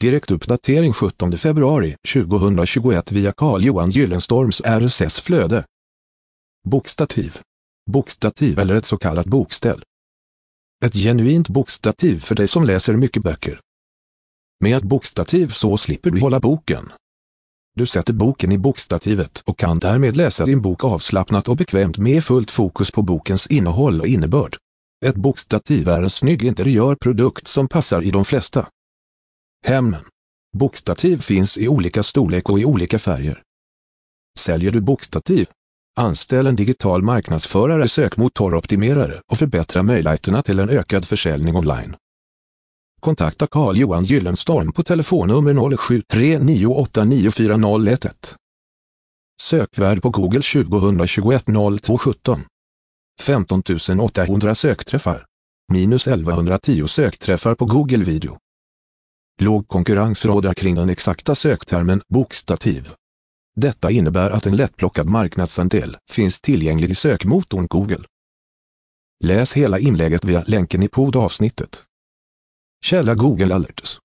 Direktuppdatering 17 februari 2021 via Carl-Johan Gyllenstorms RSS-flöde. Bokstativ. Bokstativ eller ett så kallat bokställ. Ett genuint bokstativ för dig som läser mycket böcker. Med ett bokstativ så slipper du hålla boken. Du sätter boken i bokstativet och kan därmed läsa din bok avslappnat och bekvämt med fullt fokus på bokens innehåll och innebörd. Ett bokstativ är en snygg interiörprodukt som passar i de flesta hemmen. Bokstativ finns i olika storlek och i olika färger. Säljer du bokstativ? Anställ en digital marknadsförare, sökmotoroptimerare och förbättra möjligheterna till en ökad försäljning online. Kontakta Carl-Johan Gyllenstorm på telefonnummer 0739894011. Sökvärd på Google 2021 0217. 15 800 sökträffar. Minus 1110 sökträffar på Google video. Låg konkurrens råder kring den exakta söktermen bokstativ. Detta innebär att en lättplockad marknadsandel finns tillgänglig i sökmotorn Google. Läs hela inlägget via länken i poddavsnittet. Källa Google Alerts